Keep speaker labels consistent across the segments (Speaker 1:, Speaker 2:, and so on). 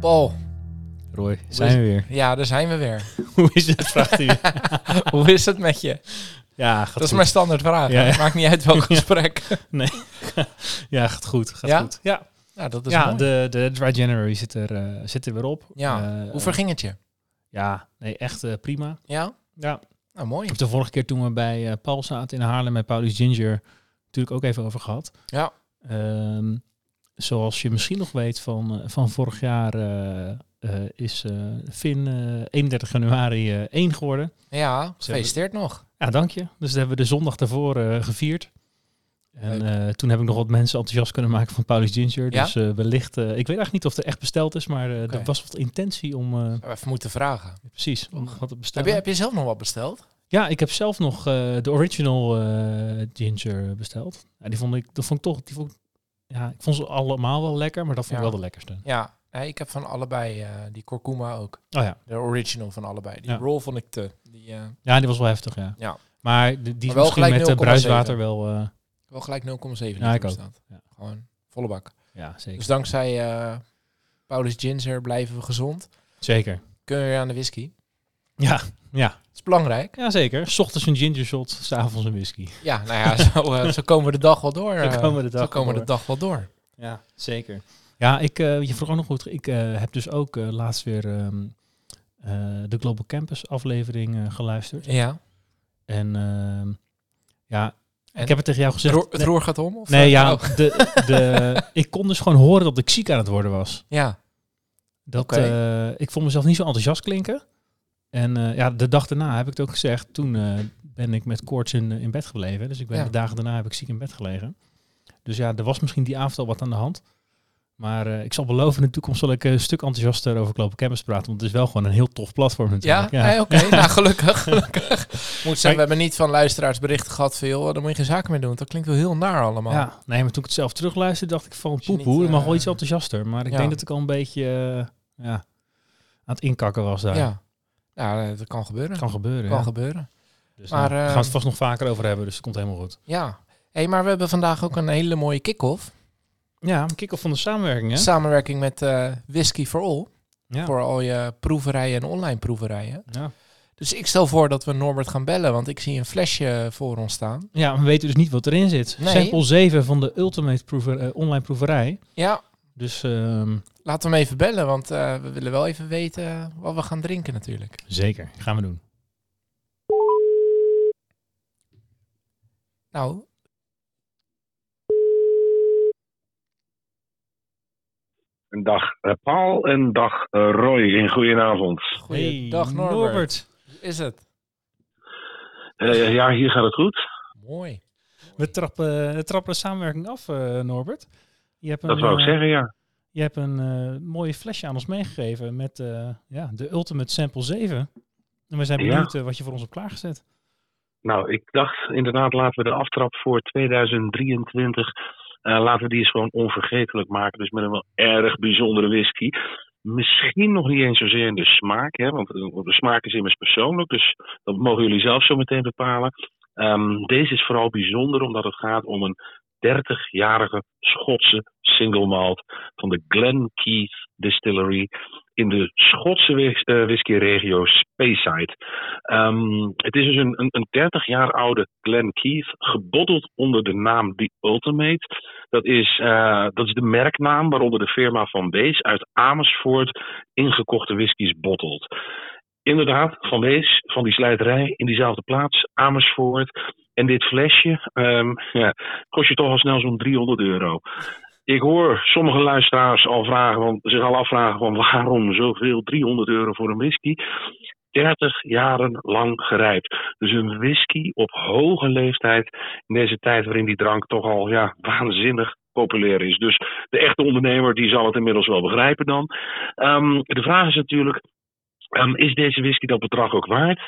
Speaker 1: Paul,
Speaker 2: Roy, zijn we weer.
Speaker 1: ja, daar zijn we weer.
Speaker 2: Hoe is het, vraagt u?
Speaker 1: Hoe is het met je?
Speaker 2: Ja, gaat
Speaker 1: Dat is
Speaker 2: goed.
Speaker 1: mijn standaard vraag.
Speaker 2: Ja.
Speaker 1: Maakt niet uit welk gesprek.
Speaker 2: Ja, gaat goed. Gaat
Speaker 1: Ja?
Speaker 2: goed. Ja,
Speaker 1: Ja, dat is
Speaker 2: ja
Speaker 1: mooi.
Speaker 2: de, de Dry January zit er, eh, zit er weer op.
Speaker 1: Ja,
Speaker 2: Eh,
Speaker 1: hoe verging het je?
Speaker 2: Ja, nee, echt eh, prima.
Speaker 1: Ja?
Speaker 2: Ja,
Speaker 1: Nou, mooi.
Speaker 2: Ik heb de vorige keer toen we bij Paul zaten in Haarlem met Paulus Ginger natuurlijk ook even over gehad.
Speaker 1: Ja.
Speaker 2: Ehm, zoals je misschien nog weet van, eh, van vorig jaar eh, eh, is Finn eh, 31 januari eh 1 geworden.
Speaker 1: Ja, gefeliciteerd nog.
Speaker 2: Ja, dank je. Dus dat hebben we de zondag daarvoor gevierd. En toen heb ik nog wat mensen enthousiast kunnen maken van Paulus Ginger.
Speaker 1: Ja?
Speaker 2: Dus wellicht, ik weet eigenlijk niet of het echt besteld is, maar er was wat intentie om,
Speaker 1: Even moeten vragen.
Speaker 2: precies, om wat te
Speaker 1: Heb je, heb je zelf nog wat besteld?
Speaker 2: Ja, ik heb zelf nog de original ginger besteld. Ja, die vond ik, dat vond ik toch, die vond, ik- ja, ik vond ze allemaal wel lekker, maar dat vond ik
Speaker 1: Ja.
Speaker 2: wel de lekkerste.
Speaker 1: Ja, nee, ik heb van allebei eh, die kurkuma ook.
Speaker 2: Oh ja,
Speaker 1: De original van allebei. Die
Speaker 2: Ja.
Speaker 1: roll vond ik te. Die, eh,
Speaker 2: ja, die was wel heftig, ja.
Speaker 1: Ja.
Speaker 2: Maar die, die
Speaker 1: Maar wel
Speaker 2: misschien
Speaker 1: gelijk
Speaker 2: met uh,
Speaker 1: 0,7.
Speaker 2: bruiswater wel, eh,
Speaker 1: wel gelijk 0,7
Speaker 2: Ja, ik ook.
Speaker 1: Gewoon volle bak.
Speaker 2: ja, zeker.
Speaker 1: Dus dankzij Paulus Ginger blijven we gezond.
Speaker 2: Zeker.
Speaker 1: Kunnen we weer aan de whisky.
Speaker 2: Ja, ja.
Speaker 1: Dat is belangrijk.
Speaker 2: ja, zeker. 's ochtends een ginger shot, s'avonds een whisky.
Speaker 1: Ja, nou ja, zo, eh, zo komen we de dag wel door.
Speaker 2: Zo
Speaker 1: eh.
Speaker 2: komen we de dag
Speaker 1: zo komen we de dag wel door.
Speaker 2: Ja, zeker. Ja, ik, eh, je vroeg ook nog goed. Ik heb dus ook laatst weer ehm, eh, de Global Campus aflevering geluisterd.
Speaker 1: Ja.
Speaker 2: En ehm, ja,
Speaker 1: En?
Speaker 2: ik heb het tegen jou
Speaker 1: Het,
Speaker 2: gezegd.
Speaker 1: roer, het roer gaat om? Of
Speaker 2: Nee, ja,
Speaker 1: oh,
Speaker 2: de, de, ik kon dus gewoon horen dat ik ziek aan het worden was.
Speaker 1: ja.
Speaker 2: Dat, eh, ik vond mezelf niet zo enthousiast klinken. En eh, ja, de dag daarna heb ik het ook gezegd. Toen eh, ben ik met koorts in, in bed gebleven. Dus ik ben
Speaker 1: Ja.
Speaker 2: de dagen daarna heb ik ziek in bed gelegen. Dus ja, er was misschien die avond al wat aan de hand. Maar eh, ik zal beloven, in de toekomst zal ik een stuk enthousiaster over Global Campus praten. Want het is wel gewoon een heel tof platform
Speaker 1: Ja,
Speaker 2: natuurlijk.
Speaker 1: Nee, oké. Nou, gelukkig. gelukkig. Moet zeggen, we hebben niet van luisteraars berichten gehad van, joh, daar moet je geen zaken mee doen. Dat klinkt wel heel naar allemaal.
Speaker 2: Ja, nee, maar toen ik het zelf terugluisterde, dacht ik van poepoe, ik mag wel
Speaker 1: eh,
Speaker 2: iets enthousiaster. Maar ik
Speaker 1: ja.
Speaker 2: denk dat ik al een beetje eh, ja, aan het inkakken was daar.
Speaker 1: Ja. Ja, dat kan gebeuren.
Speaker 2: Kan gebeuren.
Speaker 1: kan
Speaker 2: ja.
Speaker 1: gebeuren.
Speaker 2: Dus,
Speaker 1: Maar,
Speaker 2: nou, gaan we
Speaker 1: ehm,
Speaker 2: het vast nog vaker over hebben, dus het komt helemaal goed.
Speaker 1: Ja. hey, maar we hebben vandaag ook een hele mooie kick-off.
Speaker 2: Ja, een kick-off van de samenwerking, hè?
Speaker 1: Samenwerking met eh, Whisky for All.
Speaker 2: Ja.
Speaker 1: Voor al je proeverijen en online proeverijen.
Speaker 2: Ja.
Speaker 1: Dus ik stel voor dat we Norbert gaan bellen, want ik zie een flesje voor ons staan.
Speaker 2: ja, maar we weten dus niet wat erin zit.
Speaker 1: Nee.
Speaker 2: Sample 7 van de Ultimate proever, eh, online proeverij.
Speaker 1: Ja,
Speaker 2: Dus ehm,
Speaker 1: laten we hem even bellen, want eh, we willen wel even weten wat we gaan drinken natuurlijk.
Speaker 2: zeker, gaan we doen.
Speaker 1: Nou,
Speaker 3: Een dag eh, Paul en dag eh, Roy. En goedenavond.
Speaker 1: goeiedag
Speaker 2: Hey,
Speaker 1: Norbert. Hoe is het?
Speaker 3: Eh, ja, hier gaat het goed.
Speaker 1: Mooi.
Speaker 2: We trappen, we trappen de samenwerking af, eh, Norbert. Je hebt een,
Speaker 3: Dat wou ik zeggen, ja.
Speaker 2: Je hebt een eh mooie flesje aan ons meegegeven met eh, ja, de Ultimate Sample 7. En we zijn benieuwd eh, wat je voor ons hebt klaargezet.
Speaker 3: Nou, ik dacht inderdaad, laten we de aftrap voor 2023, eh, laten we die eens gewoon onvergetelijk maken. Dus met een wel erg bijzondere whisky. Misschien nog niet eens zozeer in de smaak, hè, want de smaak is immers persoonlijk, dus dat mogen jullie zelf zo meteen bepalen. Ehm, deze is vooral bijzonder omdat het gaat om een 30-jarige Schotse single malt van de Glen Keith Distillery in de Schotse eh, whiskyregio Speyside. Ehm, het is dus een, een, een 30 jaar oude Glen Keith, gebotteld onder de naam The Ultimate. Dat is, eh, dat is de merknaam waaronder de firma Van Wees uit Amersfoort ingekochte whiskies bottelt. Inderdaad, Van Wees, van die slijterij in diezelfde plaats, Amersfoort. En dit flesje ehm, ja, kost je toch al snel zo'n 300 euro. Ik hoor sommige luisteraars al vragen, van, zich al afvragen van waarom zoveel 300 euro voor een whisky. 30 jaren lang gerijpt. Dus een whisky op hoge leeftijd in deze tijd waarin die drank toch al ja, waanzinnig populair is. Dus de echte ondernemer die zal het inmiddels wel begrijpen dan. Ehm, de vraag is natuurlijk, ehm, is deze whisky dat bedrag ook waard?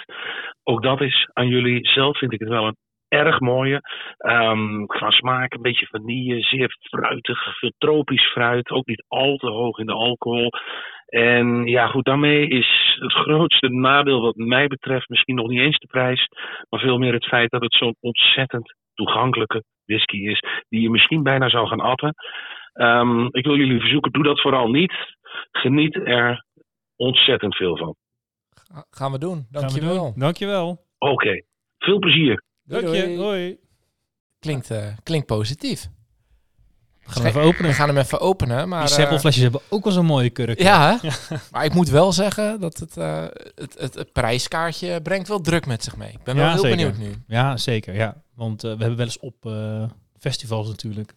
Speaker 3: Ook dat is aan jullie. Zelf vind ik het wel een erg mooie. Ehm, qua smaak een beetje vanille, zeer fruitig, veel tropisch fruit. Ook niet al te hoog in de alcohol. En ja, goed, daarmee is het grootste nadeel wat mij betreft misschien nog niet eens de prijs, maar veel meer het feit dat het zo'n ontzettend toegankelijke whisky is, die je misschien bijna zou gaan appen. Ehm, ik wil jullie verzoeken, doe dat vooral niet. Geniet er ontzettend veel van.
Speaker 1: Ga- Gaan we doen.
Speaker 2: Gaan we
Speaker 1: Dankjewel.
Speaker 2: doen. Dankjewel.
Speaker 3: Oké, veel plezier.
Speaker 1: Doei,
Speaker 2: Dank je.
Speaker 1: doei.
Speaker 2: Hoi.
Speaker 1: Klinkt, eh, klinkt positief.
Speaker 2: We gaan hem even openen.
Speaker 1: We gaan hem even openen. Maar,
Speaker 2: Die
Speaker 1: eh,
Speaker 2: sampleflesjes hebben ook wel zo'n mooie kurk.
Speaker 1: Ja, maar ik moet wel zeggen dat het, eh, het, het, het prijskaartje brengt wel druk met zich mee. Ik ben wel heel
Speaker 2: zeker.
Speaker 1: benieuwd nu.
Speaker 2: Ja, zeker. Ja. Want eh, we hebben wel eens op eh, festivals natuurlijk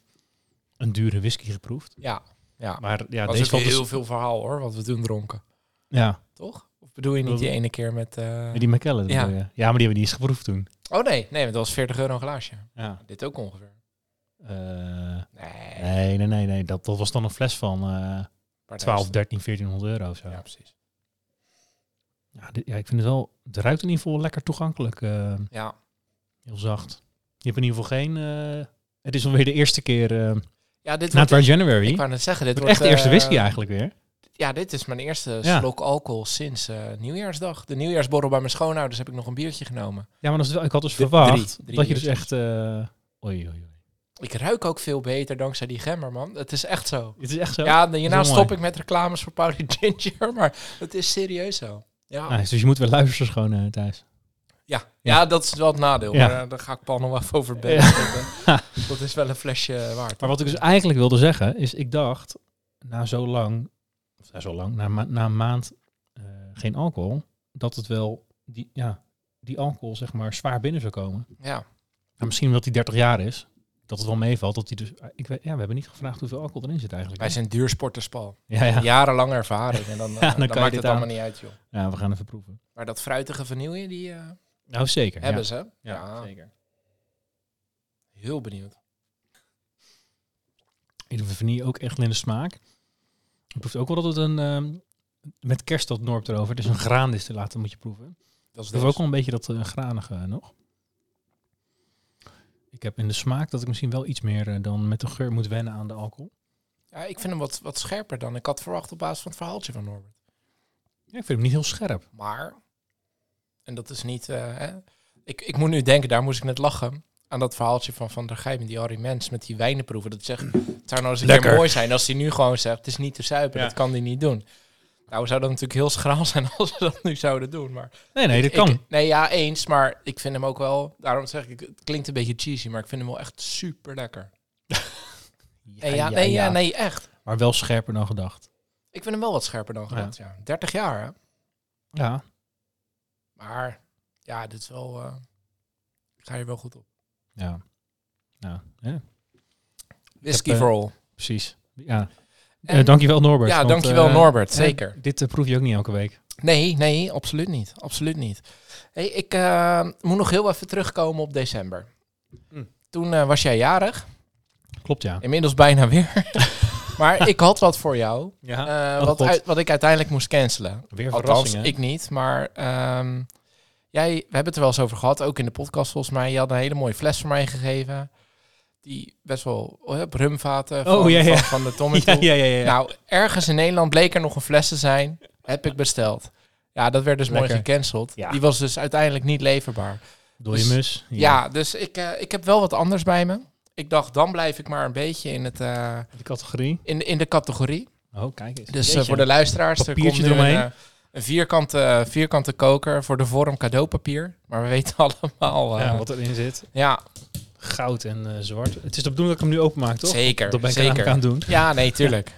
Speaker 2: een dure whisky geproefd.
Speaker 1: Ja, ja.
Speaker 2: Maar ja,
Speaker 1: dat
Speaker 2: deze
Speaker 1: is ook
Speaker 2: dus...
Speaker 1: heel veel verhaal hoor, wat we toen dronken.
Speaker 2: Ja,
Speaker 1: Toch? Bedoel je niet die ene keer met... eh,
Speaker 2: die McKellen.
Speaker 1: Ja.
Speaker 2: Ja. ja, maar die hebben we niet eens geproefd toen.
Speaker 1: Oh nee, nee, dat was 40 euro een glaasje.
Speaker 2: Ja.
Speaker 1: Dit ook ongeveer.
Speaker 2: Eh,
Speaker 1: Nee.
Speaker 2: nee, nee, nee, nee. Dat, dat was dan een fles van
Speaker 1: paar
Speaker 2: 12,
Speaker 1: duizend.
Speaker 2: 13, 1400 euro of zo.
Speaker 1: Ja,
Speaker 2: Ja,
Speaker 1: precies.
Speaker 2: dit- ja, ik vind het wel... Het ruikt in ieder geval lekker toegankelijk. eh,
Speaker 1: Ja,
Speaker 2: heel zacht. Je hebt in ieder geval geen... het is alweer de eerste keer
Speaker 1: ja dit
Speaker 2: na. Dry January.
Speaker 1: Ik wou net zeggen, dit
Speaker 2: Het
Speaker 1: wordt...
Speaker 2: echt de eerste whisky eigenlijk weer.
Speaker 1: Ja, dit is mijn eerste
Speaker 2: Ja.
Speaker 1: slok alcohol sinds eh, nieuwjaarsdag. De nieuwjaarsborrel bij mijn schoonouders heb ik nog een biertje genomen.
Speaker 2: Ja, maar dat is wel, ik had dus verwacht
Speaker 1: drie- drie
Speaker 2: dat je dus echt... eh oei, oei, oei.
Speaker 1: Ik ruik ook veel beter dankzij die gemmer, man. Het is echt zo.
Speaker 2: Het is echt zo?
Speaker 1: Ja, hierna stop
Speaker 2: mooi.
Speaker 1: ik met reclames voor Powder Ginger, maar het is serieus zo. Ja,
Speaker 2: Nice, dus je moet weer luisteren schoon eh, thuis.
Speaker 1: ja. ja, dat is wel het nadeel.
Speaker 2: Ja.
Speaker 1: Maar eh, daar ga ik Paul nog even over bellen. Dat is wel een flesje waard.
Speaker 2: Maar wat ik dus eigenlijk wilde zeggen, is ik dacht, na zo lang, of na zo lang, na, na een maand eh, geen alcohol, dat het wel, die, ja, die alcohol zeg maar zwaar binnen zou komen.
Speaker 1: Ja,
Speaker 2: Nou, misschien omdat hij 30 jaar is, dat het wel meevalt. Dat hij dus, ik weet, ja, we hebben niet gevraagd hoeveel alcohol erin zit eigenlijk.
Speaker 1: wij zijn duursporters, Paul.
Speaker 2: ja, ja.
Speaker 1: Jarenlange ervaring. En dan, eh,
Speaker 2: Ja, dan
Speaker 1: dan,
Speaker 2: kan je
Speaker 1: maakt het allemaal niet uit, joh.
Speaker 2: ja, we gaan even proeven.
Speaker 1: Maar dat fruitige vanille, die eh,
Speaker 2: Nou, zeker.
Speaker 1: hebben
Speaker 2: ja.
Speaker 1: ze.
Speaker 2: Ja,
Speaker 1: Ja,
Speaker 2: zeker.
Speaker 1: heel benieuwd.
Speaker 2: Ik doe vanille ook echt in de smaak. Ik proef ook wel dat het een, ehm, met kerst dat Norp erover, het is een graandistillaat, dat moet je proeven.
Speaker 1: Dat is
Speaker 2: proef ook wel een beetje dat eh, granige nog. Ik heb in de smaak dat ik misschien wel iets meer eh, dan met de geur moet wennen aan de alcohol.
Speaker 1: Ja, ik vind hem wat, wat scherper dan ik had verwacht op basis van het verhaaltje van Norbert.
Speaker 2: Ja, ik vind hem niet heel scherp.
Speaker 1: Maar, en dat is niet... eh, hè, ik, ik moet nu denken, daar moest ik net lachen... aan dat verhaaltje van Van der Gijp met die Harry Mens... met die wijnenproeven. Dat zegt, het zou nou eens een keer mooi zijn als hij nu gewoon zegt... het is niet te zuipen,
Speaker 2: Ja.
Speaker 1: dat kan hij niet doen. Nou, zou dat natuurlijk heel schraal zijn als ze dat nu zouden doen. Maar
Speaker 2: Nee, nee, dat
Speaker 1: ik-
Speaker 2: kan.
Speaker 1: ik- nee, ja, eens. Maar ik vind hem ook wel... Daarom zeg ik, het klinkt een beetje cheesy... maar ik vind hem wel echt super lekker. Nee, ja, nee, ja, nee, echt.
Speaker 2: Maar wel scherper dan gedacht.
Speaker 1: Ik vind hem wel wat scherper dan gedacht, ja. 30 jaar, hè.
Speaker 2: Ja,
Speaker 1: Maar ja, dit is wel. eh, ik ga hier wel goed op.
Speaker 2: ja. Ja, ja
Speaker 1: Whisky
Speaker 2: heb, eh,
Speaker 1: for all.
Speaker 2: precies. Ja.
Speaker 1: En-
Speaker 2: Eh, dankjewel Norbert.
Speaker 1: ja,
Speaker 2: want,
Speaker 1: dankjewel
Speaker 2: eh,
Speaker 1: Norbert, zeker.
Speaker 2: dit proef je ook niet elke week.
Speaker 1: Nee, nee, absoluut niet. Absoluut niet. Hey, ik moet nog heel even terugkomen op december.
Speaker 2: Hm.
Speaker 1: Toen eh, was jij jarig.
Speaker 2: Klopt, ja.
Speaker 1: Inmiddels bijna weer. maar ik had wat voor jou.
Speaker 2: Ja,
Speaker 1: eh,
Speaker 2: Oh,
Speaker 1: wat, uit- wat ik uiteindelijk moest cancelen.
Speaker 2: weer
Speaker 1: Althans,
Speaker 2: verrassingen.
Speaker 1: ik niet. Maar ehm, jij, we hebben het er wel eens over gehad. Ook in de podcast volgens mij. Je had een hele mooie fles voor mij gegeven. Die best wel oh, op rumvaten van,
Speaker 2: Oh, ja, ja.
Speaker 1: Van, van de Tom
Speaker 2: ja, ja, ja.
Speaker 1: Nou, ergens in Nederland bleek er nog een fles te zijn. Heb ik besteld. Ja, dat werd dus mooi gecanceld. Die was dus uiteindelijk niet leverbaar.
Speaker 2: Door je
Speaker 1: dus-
Speaker 2: mus.
Speaker 1: Ja, dus ik, eh, ik heb wel wat anders bij me. Ik dacht, dan blijf ik maar een beetje in, het, eh,
Speaker 2: De categorie.
Speaker 1: in, in de categorie.
Speaker 2: Oh, kijk eens.
Speaker 1: Dus eh, voor de luisteraars, er komt nu een,
Speaker 2: eromheen.
Speaker 1: eh, een vierkante, vierkante koker voor de vorm cadeaupapier. Maar we weten allemaal... eh,
Speaker 2: ja, wat erin zit.
Speaker 1: ja,
Speaker 2: Goud en eh, zwart. Het is de bedoeling dat ik hem nu openmaak, toch?
Speaker 1: zeker.
Speaker 2: Dat ben ik
Speaker 1: zeker.
Speaker 2: aan het doen.
Speaker 1: Ja, nee, tuurlijk.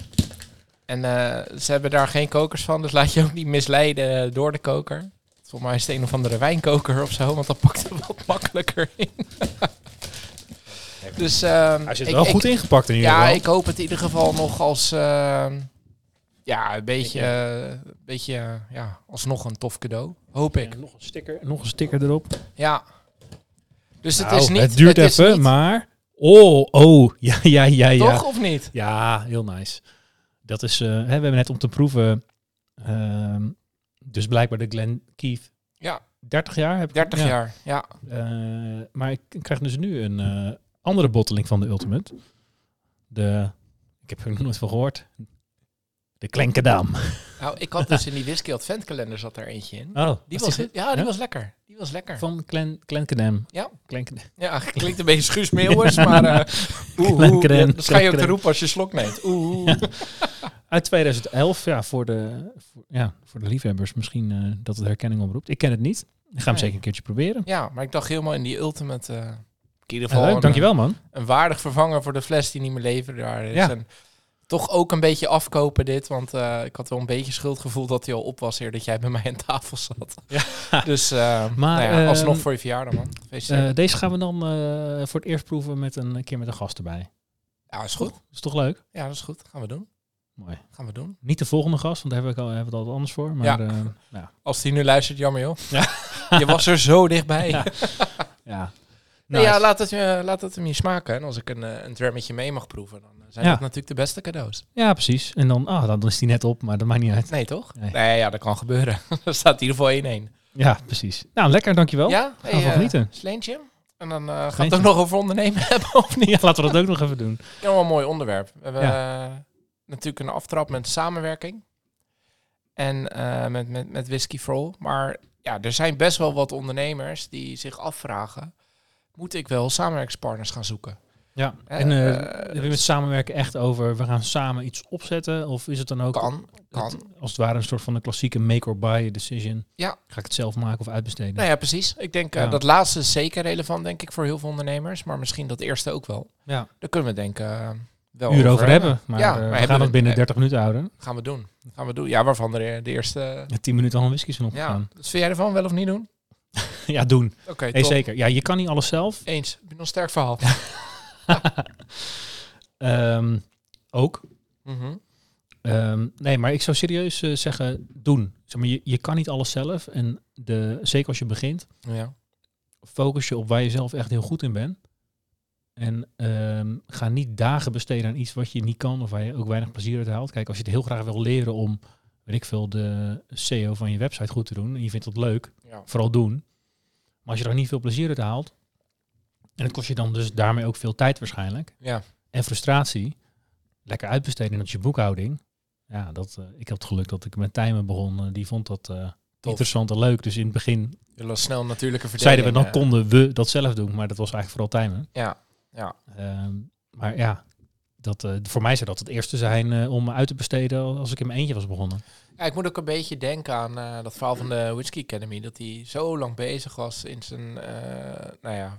Speaker 1: En eh, ze hebben daar geen kokers van, dus laat je ook niet misleiden door de koker. Volgens mij is het een of andere wijnkoker of zo, want dat pakt er wat makkelijker in. dus ehm,
Speaker 2: Hij zit wel
Speaker 1: ik-
Speaker 2: goed ingepakt in ieder
Speaker 1: Ja,
Speaker 2: geval.
Speaker 1: ik hoop het in ieder geval nog als ehm, ja, een beetje, een beetje eh, ja, alsnog een tof cadeau. Hoop ik.
Speaker 2: En nog een sticker, nog een sticker erop.
Speaker 1: Ja. Dus het
Speaker 2: Nou,
Speaker 1: is niet.
Speaker 2: het duurt even,
Speaker 1: niet
Speaker 2: maar Oh, oh, ja, ja, ja, ja.
Speaker 1: Toch of niet?
Speaker 2: Ja, heel nice. Dat is, eh, hè, we hebben net om te proeven, ehm, dus blijkbaar de Glen Keith
Speaker 1: Ja,
Speaker 2: 30 jaar. Heb ik-
Speaker 1: 30
Speaker 2: ja.
Speaker 1: jaar. Ja.
Speaker 2: Eh, maar ik krijg dus nu een eh, andere botteling van de Ultimate. De, ik heb er nog nooit van gehoord. De Klenkendam.
Speaker 1: Nou, ik had dus in die whisky adventkalender zat er eentje in.
Speaker 2: Oh,
Speaker 1: Die
Speaker 2: was
Speaker 1: was,
Speaker 2: die
Speaker 1: ja, die was lekker. Die was lekker.
Speaker 2: Van Klen, Klenkendam.
Speaker 1: Ja.
Speaker 2: Klenkendam.
Speaker 1: Ja, klinkt een beetje Schuus Meeuwers, maar uh, oeh, oeh,
Speaker 2: Klenkeren,
Speaker 1: ja, dat ga je ook te roepen als je slok neemt. Oeh.
Speaker 2: Uit 2011, ja, voor de, voor, ja, voor de liefhebbers misschien eh, dat het herkenning oproept. Ik ken het niet. Ik ga hem
Speaker 1: Nee.
Speaker 2: zeker een keertje proberen.
Speaker 1: Ja, maar ik dacht helemaal in die ultimate... eh, in ieder geval
Speaker 2: leuk,
Speaker 1: een,
Speaker 2: dankjewel man.
Speaker 1: een waardig vervanger voor de fles die niet meer leverde daar is. En toch ook een beetje afkopen dit, want eh, ik had wel een beetje schuldgevoel dat hij al op was eer dat jij bij mij aan tafel zat.
Speaker 2: Ja.
Speaker 1: Dus uh,
Speaker 2: Maar,
Speaker 1: nou ja, alsnog
Speaker 2: ehm,
Speaker 1: voor je verjaardag man.
Speaker 2: Eh, deze gaan we dan voor het eerst proeven met een, een keer met een gast erbij.
Speaker 1: ja, is goed.
Speaker 2: Is toch leuk?
Speaker 1: Ja, dat is goed. Gaan we doen.
Speaker 2: Mooi.
Speaker 1: Gaan we doen.
Speaker 2: Niet de volgende gast, want daar heb ik al, hebben we altijd anders voor. Maar
Speaker 1: Ja. Als die nu luistert, jammer joh.
Speaker 2: Ja.
Speaker 1: Je was er zo dichtbij.
Speaker 2: Ja. ja.
Speaker 1: Nee,
Speaker 2: Nice.
Speaker 1: ja, laat het, je, laat het hem je smaken. En als ik een, eh, een drammetje mee mag proeven, dan zijn
Speaker 2: Ja.
Speaker 1: dat natuurlijk de beste cadeaus.
Speaker 2: Ja, precies. En dan, ah, dan is die net op, maar dat maakt niet uit.
Speaker 1: Nee, toch?
Speaker 2: Nee.
Speaker 1: Nee, ja, dat kan gebeuren. er staat in ieder geval 1-1.
Speaker 2: Ja, precies. Nou, lekker, dankjewel.
Speaker 1: Ja?
Speaker 2: Gaan we van genieten.
Speaker 1: Sleentje. En dan eh gaan we het ook nog over ondernemen hebben, of niet?
Speaker 2: Ja, laten we dat ook nog even doen.
Speaker 1: Ja, wel een mooi onderwerp. We hebben eh, natuurlijk een aftrap met samenwerking. En eh, met, met, met Whisky for All. Maar ja, er zijn best wel wat ondernemers die zich afvragen... moet ik wel samenwerkingspartners gaan zoeken?
Speaker 2: Ja.
Speaker 1: Eh,
Speaker 2: En eh
Speaker 1: eh,
Speaker 2: hebben we met samenwerken echt over, we gaan samen iets opzetten? Of is het dan ook
Speaker 1: Kan,
Speaker 2: het-
Speaker 1: kan.
Speaker 2: als het ware een soort van een klassieke make or buy decision?
Speaker 1: Ja.
Speaker 2: Ga ik het zelf maken of uitbesteden?
Speaker 1: Nou ja, precies. Ik denk
Speaker 2: Ja.
Speaker 1: dat laatste is zeker relevant, denk ik, voor heel veel ondernemers. Maar misschien dat eerste ook wel.
Speaker 2: Ja.
Speaker 1: Daar kunnen we denk ik eh, wel
Speaker 2: Uur over hebben. Maar
Speaker 1: Ja, maar
Speaker 2: we gaan
Speaker 1: we-
Speaker 2: het binnen
Speaker 1: eh,
Speaker 2: 30 minuten houden.
Speaker 1: Gaan we doen. Gaan we doen. Ja, waarvan de, de eerste...
Speaker 2: Ja, 10 minuten al een whisky zijn
Speaker 1: Ja,
Speaker 2: opgegaan.
Speaker 1: dus vind jij ervan wel of niet doen?
Speaker 2: Ja, doen.
Speaker 1: Oké, top.
Speaker 2: zeker. Ja, je kan niet alles zelf.
Speaker 1: Eens. Heb je nog een sterk verhaal?
Speaker 2: Ehm, ook.
Speaker 1: Mhm.
Speaker 2: Ehm, nee, maar ik zou serieus eh, zeggen, doen. Zeg maar, je, je kan niet alles zelf. En de, zeker als je begint,
Speaker 1: Ja.
Speaker 2: focus je op waar je zelf echt heel goed in bent. En ehm, ga niet dagen besteden aan iets wat je niet kan of waar je ook weinig plezier uit haalt. Kijk, als je het heel graag wil leren om, weet ik veel, de SEO van je website goed te doen en je vindt dat leuk,
Speaker 1: ja.
Speaker 2: vooral doen. Maar als je er niet veel plezier uit haalt, en het kost je dan dus daarmee ook veel tijd waarschijnlijk,
Speaker 1: Ja.
Speaker 2: en frustratie, lekker uitbesteden dat je boekhouding. Ja, dat, eh, ik heb het geluk dat ik met Tijmen begon. eh, die vond dat eh, interessant en leuk. Dus in het begin
Speaker 1: Je las snel natuurlijke verdeling.
Speaker 2: zeiden we, dan konden we dat zelf doen. Maar dat was eigenlijk vooral Tijmen.
Speaker 1: Ja. Ja.
Speaker 2: Ehm, maar ja, dat, eh, voor mij zou dat het eerste zijn eh, om uit te besteden als ik in mijn eentje was begonnen.
Speaker 1: ja, ik moet ook een beetje denken aan eh, dat verhaal van de Whisky Academy. Dat hij zo lang bezig was in zijn, nou ja,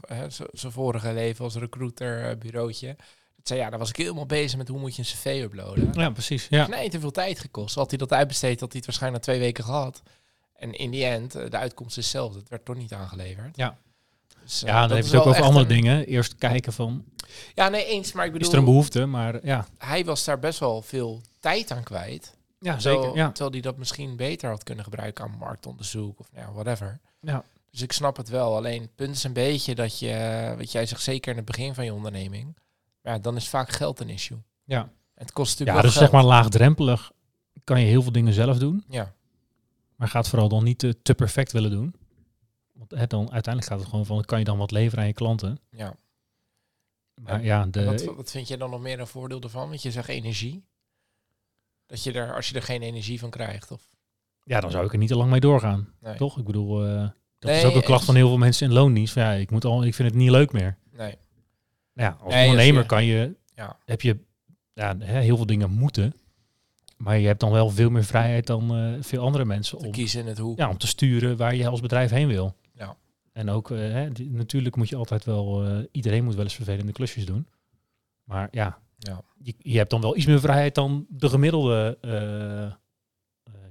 Speaker 1: zijn vorige leven als recruiter, bureautje. Dat zei, ja, daar was ik helemaal bezig met hoe moet je een cv uploaden.
Speaker 2: Ja, precies. Ja.
Speaker 1: Nee, te veel tijd gekost. Had hij dat uitbesteed, had hij het waarschijnlijk twee weken gehad. En in die end, de uitkomst is hetzelfde. Het werd toch niet aangeleverd.
Speaker 2: Ja.
Speaker 1: Dus,
Speaker 2: Ja, dan je het ook over andere
Speaker 1: een-
Speaker 2: dingen. Eerst kijken van,
Speaker 1: Ja, nee, eens. Maar ik bedoel,
Speaker 2: is er een behoefte? Maar ja,
Speaker 1: hij was daar best wel veel tijd aan kwijt.
Speaker 2: ja
Speaker 1: Terwijl,
Speaker 2: zeker. Ja.
Speaker 1: terwijl hij dat misschien beter had kunnen gebruiken aan marktonderzoek of nou, ja, whatever.
Speaker 2: Ja.
Speaker 1: Dus ik snap het wel. Alleen het punt is een beetje dat je, wat jij zegt, zeker in het begin van je onderneming, ja, dan is vaak geld een issue.
Speaker 2: Ja.
Speaker 1: En het kost
Speaker 2: ja,
Speaker 1: natuurlijk
Speaker 2: dus
Speaker 1: wel
Speaker 2: zeg maar laagdrempelig kan je heel veel dingen zelf doen.
Speaker 1: Ja,
Speaker 2: Maar gaat vooral dan niet te, te perfect willen doen. Want hè, dan, uiteindelijk gaat het gewoon van, kan je dan wat leveren aan je klanten?
Speaker 1: ja.
Speaker 2: Maar ja, de,
Speaker 1: wat, wat vind je dan nog meer een voordeel ervan? Want je zegt energie. Dat je er, als je er geen energie van krijgt. Of,
Speaker 2: ja, dan zou ik er niet te lang mee doorgaan.
Speaker 1: nee.
Speaker 2: Toch? Ik bedoel, eh, dat
Speaker 1: Nee,
Speaker 2: is ook een klacht van heel veel mensen in loondienst. Ja, ik, moet al, ik vind het niet leuk meer.
Speaker 1: Nee.
Speaker 2: Nou Ja, als
Speaker 1: Nee,
Speaker 2: ondernemer
Speaker 1: je-
Speaker 2: kan je,
Speaker 1: Ja.
Speaker 2: heb je ja, heel veel dingen moeten. Maar je hebt dan wel veel meer vrijheid dan eh, veel andere mensen
Speaker 1: Te
Speaker 2: om,
Speaker 1: kiezen in het hoe.
Speaker 2: ja, om te sturen waar je als bedrijf heen wil. En ook, eh, hè, die- natuurlijk moet je altijd wel, eh, iedereen moet wel eens vervelende klusjes doen. Maar ja,
Speaker 1: Ja.
Speaker 2: je, je hebt dan wel iets meer vrijheid dan de gemiddelde eh,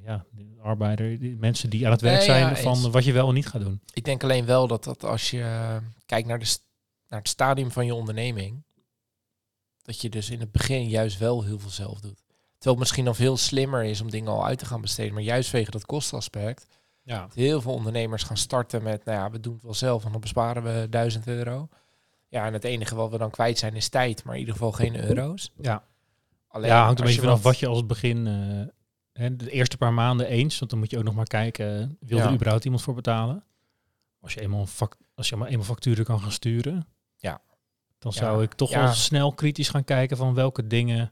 Speaker 2: ja, de arbeider, die mensen die aan het werk
Speaker 1: Nee,
Speaker 2: zijn
Speaker 1: ja,
Speaker 2: van
Speaker 1: eens.
Speaker 2: wat je wel en niet gaat doen.
Speaker 1: Ik denk alleen wel dat, dat als je kijkt naar, de, naar het stadium van je onderneming, dat je dus in het begin juist wel heel veel zelf doet. Terwijl het misschien dan veel slimmer is om dingen al uit te gaan besteden, maar juist wegen dat kostenaspect.
Speaker 2: Ja.
Speaker 1: Heel veel ondernemers gaan starten met, nou ja, we doen het wel zelf en dan besparen we 1000 euro. Ja, en het enige wat we dan kwijt zijn is tijd, maar in ieder geval geen euro's.
Speaker 2: Ja.
Speaker 1: Alleen,
Speaker 2: ja, hangt een beetje vanaf wat je als het begin, eh, hè, de eerste paar maanden eens, want dan moet je ook nog maar kijken, eh, wil
Speaker 1: Ja.
Speaker 2: er überhaupt iemand voor betalen? Als je eenmaal, een fac- als je maar eenmaal facturen kan gaan sturen,
Speaker 1: Ja.
Speaker 2: dan
Speaker 1: Ja.
Speaker 2: zou ik toch wel snel kritisch gaan kijken van welke dingen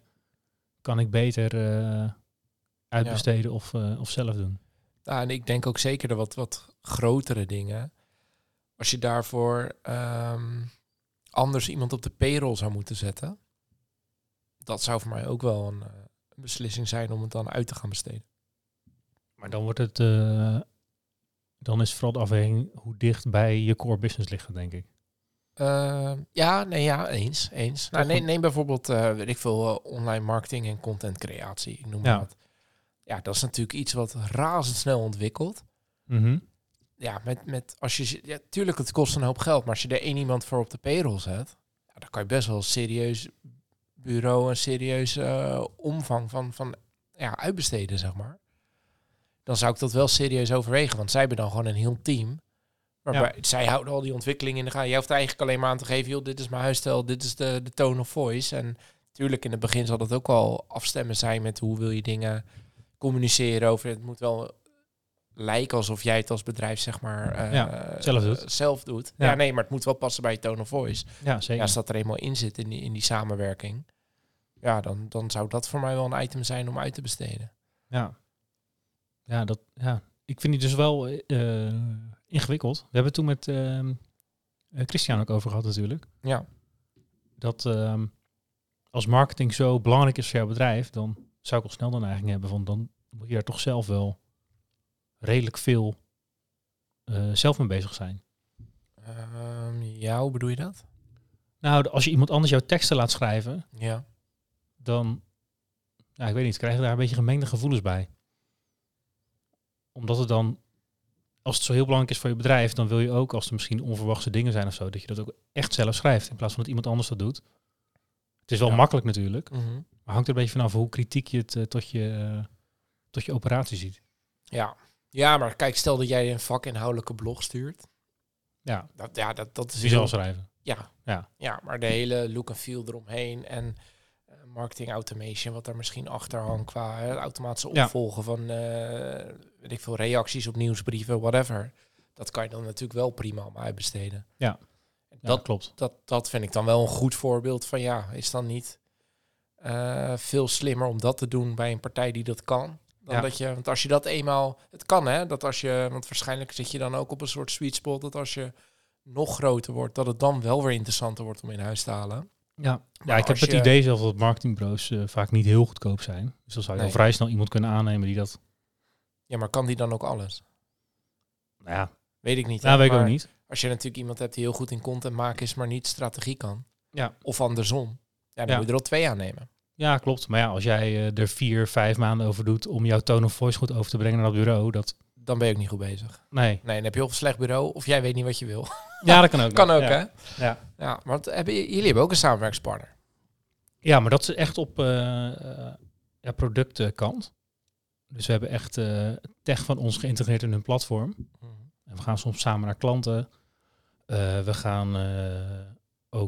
Speaker 2: kan ik beter eh, uitbesteden of, of zelf doen.
Speaker 1: Ja, en ik denk ook zeker de wat, wat grotere dingen. Als je daarvoor ehm, anders iemand op de payroll zou moeten zetten. Dat zou voor mij ook wel een, eh, een beslissing zijn om het dan uit te gaan besteden.
Speaker 2: Maar dan wordt het, eh, dan is vooral de afweging hoe dicht bij je core business ligt, denk ik.
Speaker 1: Eh, ja, nee, ja, eens. eens. Nou, neem, neem bijvoorbeeld, eh weet ik veel, online marketing en content creatie. Ik noem maar
Speaker 2: Ja.
Speaker 1: wat. Ja, dat is natuurlijk iets wat razendsnel ontwikkelt.
Speaker 2: Mhm.
Speaker 1: Ja, met, met als je, ja, tuurlijk, het kost een hoop geld, maar als je er één iemand voor op de payroll zet, ja, dan kan je best wel een serieus bureau, een serieus eh, omvang van, van ja, uitbesteden, zeg maar. Dan zou ik dat wel serieus overwegen, want zij hebben dan gewoon een heel team. Waarbij zij houden al die ontwikkelingen in de gaten. Jij hoeft eigenlijk alleen maar aan te geven, joh, dit is mijn huisstijl, dit is de, de tone of voice. En natuurlijk in het begin zal dat ook al afstemmen zijn met hoe wil je dingen communiceren over. Het moet wel lijken alsof jij het als bedrijf zeg maar
Speaker 2: Ja, zelf doet.
Speaker 1: zelf doet. Ja.
Speaker 2: Ja.
Speaker 1: nee, maar het moet wel passen bij je tone of voice.
Speaker 2: Ja,
Speaker 1: Ja,
Speaker 2: zeker.
Speaker 1: als dat er eenmaal in zit in die, in die samenwerking, ja, dan, dan zou dat voor mij wel een item zijn om uit te besteden.
Speaker 2: Ja. Ja, dat, ja. Ik vind die dus wel eh, ingewikkeld. We hebben het toen met eh, Christian ook over gehad natuurlijk.
Speaker 1: Ja,
Speaker 2: Dat ehm, als marketing zo belangrijk is voor jouw bedrijf, dan zou ik al snel de neiging hebben van dan moet je daar toch zelf wel redelijk veel eh, zelf mee bezig zijn.
Speaker 1: Ehm, ja, hoe bedoel je dat?
Speaker 2: Nou, als je iemand anders jouw teksten laat schrijven,
Speaker 1: Ja.
Speaker 2: dan, ja, ik weet niet, krijg je daar een beetje gemengde gevoelens bij. Omdat het dan, als het zo heel belangrijk is voor je bedrijf, dan wil je ook, als er misschien onverwachte dingen zijn of zo, dat je dat ook echt zelf schrijft, in plaats van dat iemand anders dat doet. Het is wel
Speaker 1: Ja.
Speaker 2: makkelijk natuurlijk, maar hangt er een beetje vanaf hoe kritiek je het eh, tot, je, eh, tot je operatie ziet.
Speaker 1: Ja. ja, maar kijk, stel dat jij een vakinhoudelijke blog stuurt.
Speaker 2: Ja,
Speaker 1: Dat, ja, dat, dat is heel-
Speaker 2: zal schrijven.
Speaker 1: Ja.
Speaker 2: Ja.
Speaker 1: ja, maar de hele look en feel eromheen en eh, marketing automation, wat daar misschien achter hangt qua hè, automatische
Speaker 2: Ja.
Speaker 1: opvolgen van weet ik veel reacties op nieuwsbrieven, whatever. Dat kan je dan natuurlijk wel prima om uitbesteden.
Speaker 2: Ja.
Speaker 1: En
Speaker 2: Ja,
Speaker 1: Dat,
Speaker 2: klopt.
Speaker 1: dat, dat vind ik dan wel een goed voorbeeld van ja, is dan niet eh, veel slimmer om dat te doen bij een partij die dat kan. Dan
Speaker 2: Ja.
Speaker 1: dat je, want als je dat eenmaal, het kan hè, dat als je, want waarschijnlijk zit je dan ook op een soort sweet spot, dat als je nog groter wordt, dat het dan wel weer interessanter wordt om in huis te halen.
Speaker 2: Ja, ja ik heb het
Speaker 1: je-
Speaker 2: idee zelf dat marketingbureaus eh, vaak niet heel goedkoop zijn. Dus dan zou je
Speaker 1: Nee.
Speaker 2: al vrij snel iemand kunnen aannemen die dat,
Speaker 1: Ja, maar kan die dan ook alles?
Speaker 2: nou ja,
Speaker 1: Weet ik niet.
Speaker 2: nou, weet ik ook niet.
Speaker 1: Als je natuurlijk iemand hebt die heel goed in content maken is, maar niet strategie kan.
Speaker 2: Ja.
Speaker 1: Of andersom. Ja, dan
Speaker 2: Ja.
Speaker 1: moet je er al twee aannemen.
Speaker 2: Ja, klopt. Maar ja, als jij eh, er vier, vijf maanden over doet om jouw tone of voice goed over te brengen naar dat bureau, dat...
Speaker 1: Dan ben je ook niet goed bezig.
Speaker 2: Nee.
Speaker 1: Nee, dan heb je of een slecht bureau, of jij weet niet wat je wil.
Speaker 2: Ja, dat kan ook.
Speaker 1: kan ook,
Speaker 2: ja.
Speaker 1: hè?
Speaker 2: Ja.
Speaker 1: Ja, wat hebben, jullie hebben ook een samenwerkspartner.
Speaker 2: ja, maar dat is echt op eh eh, ja, productenkant. Dus we hebben echt tech van ons geïntegreerd in hun platform. En we gaan soms samen naar klanten. We gaan